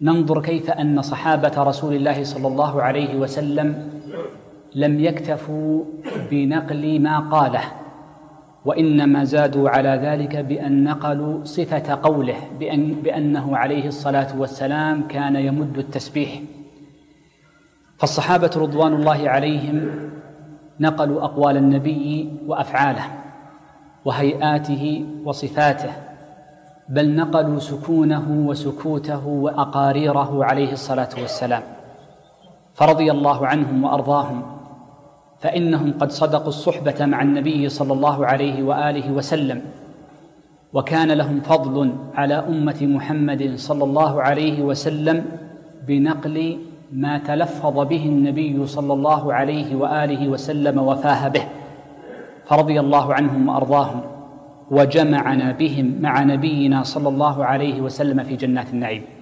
ننظر كيف أن صحابة رسول الله صلى الله عليه وسلم لم يكتفوا بنقل ما قاله وإنما زادوا على ذلك بأن نقلوا صفة قوله بأن بأنه عليه الصلاة والسلام كان يمد التسبيح. فالصحابة رضوان الله عليهم نقلوا أقوال النبي وأفعاله وهيئاته وصفاته. بل نقلوا سكونه وسكوته وأقاريره عليه الصلاة والسلام. فرضي الله عنهم وأرضاهم. فإنهم قد صدقوا الصحبة مع النبي صلى الله عليه وآله وسلم. وكان لهم فضل على أمة محمد صلى الله عليه وسلم بنقل ما تلفظ به النبي صلى الله عليه وآله وسلم وفاه به. فرضي الله عنهم وأرضاهم. وجمعنا بهم مع نبينا صلى الله عليه وسلم في جنات النعيم.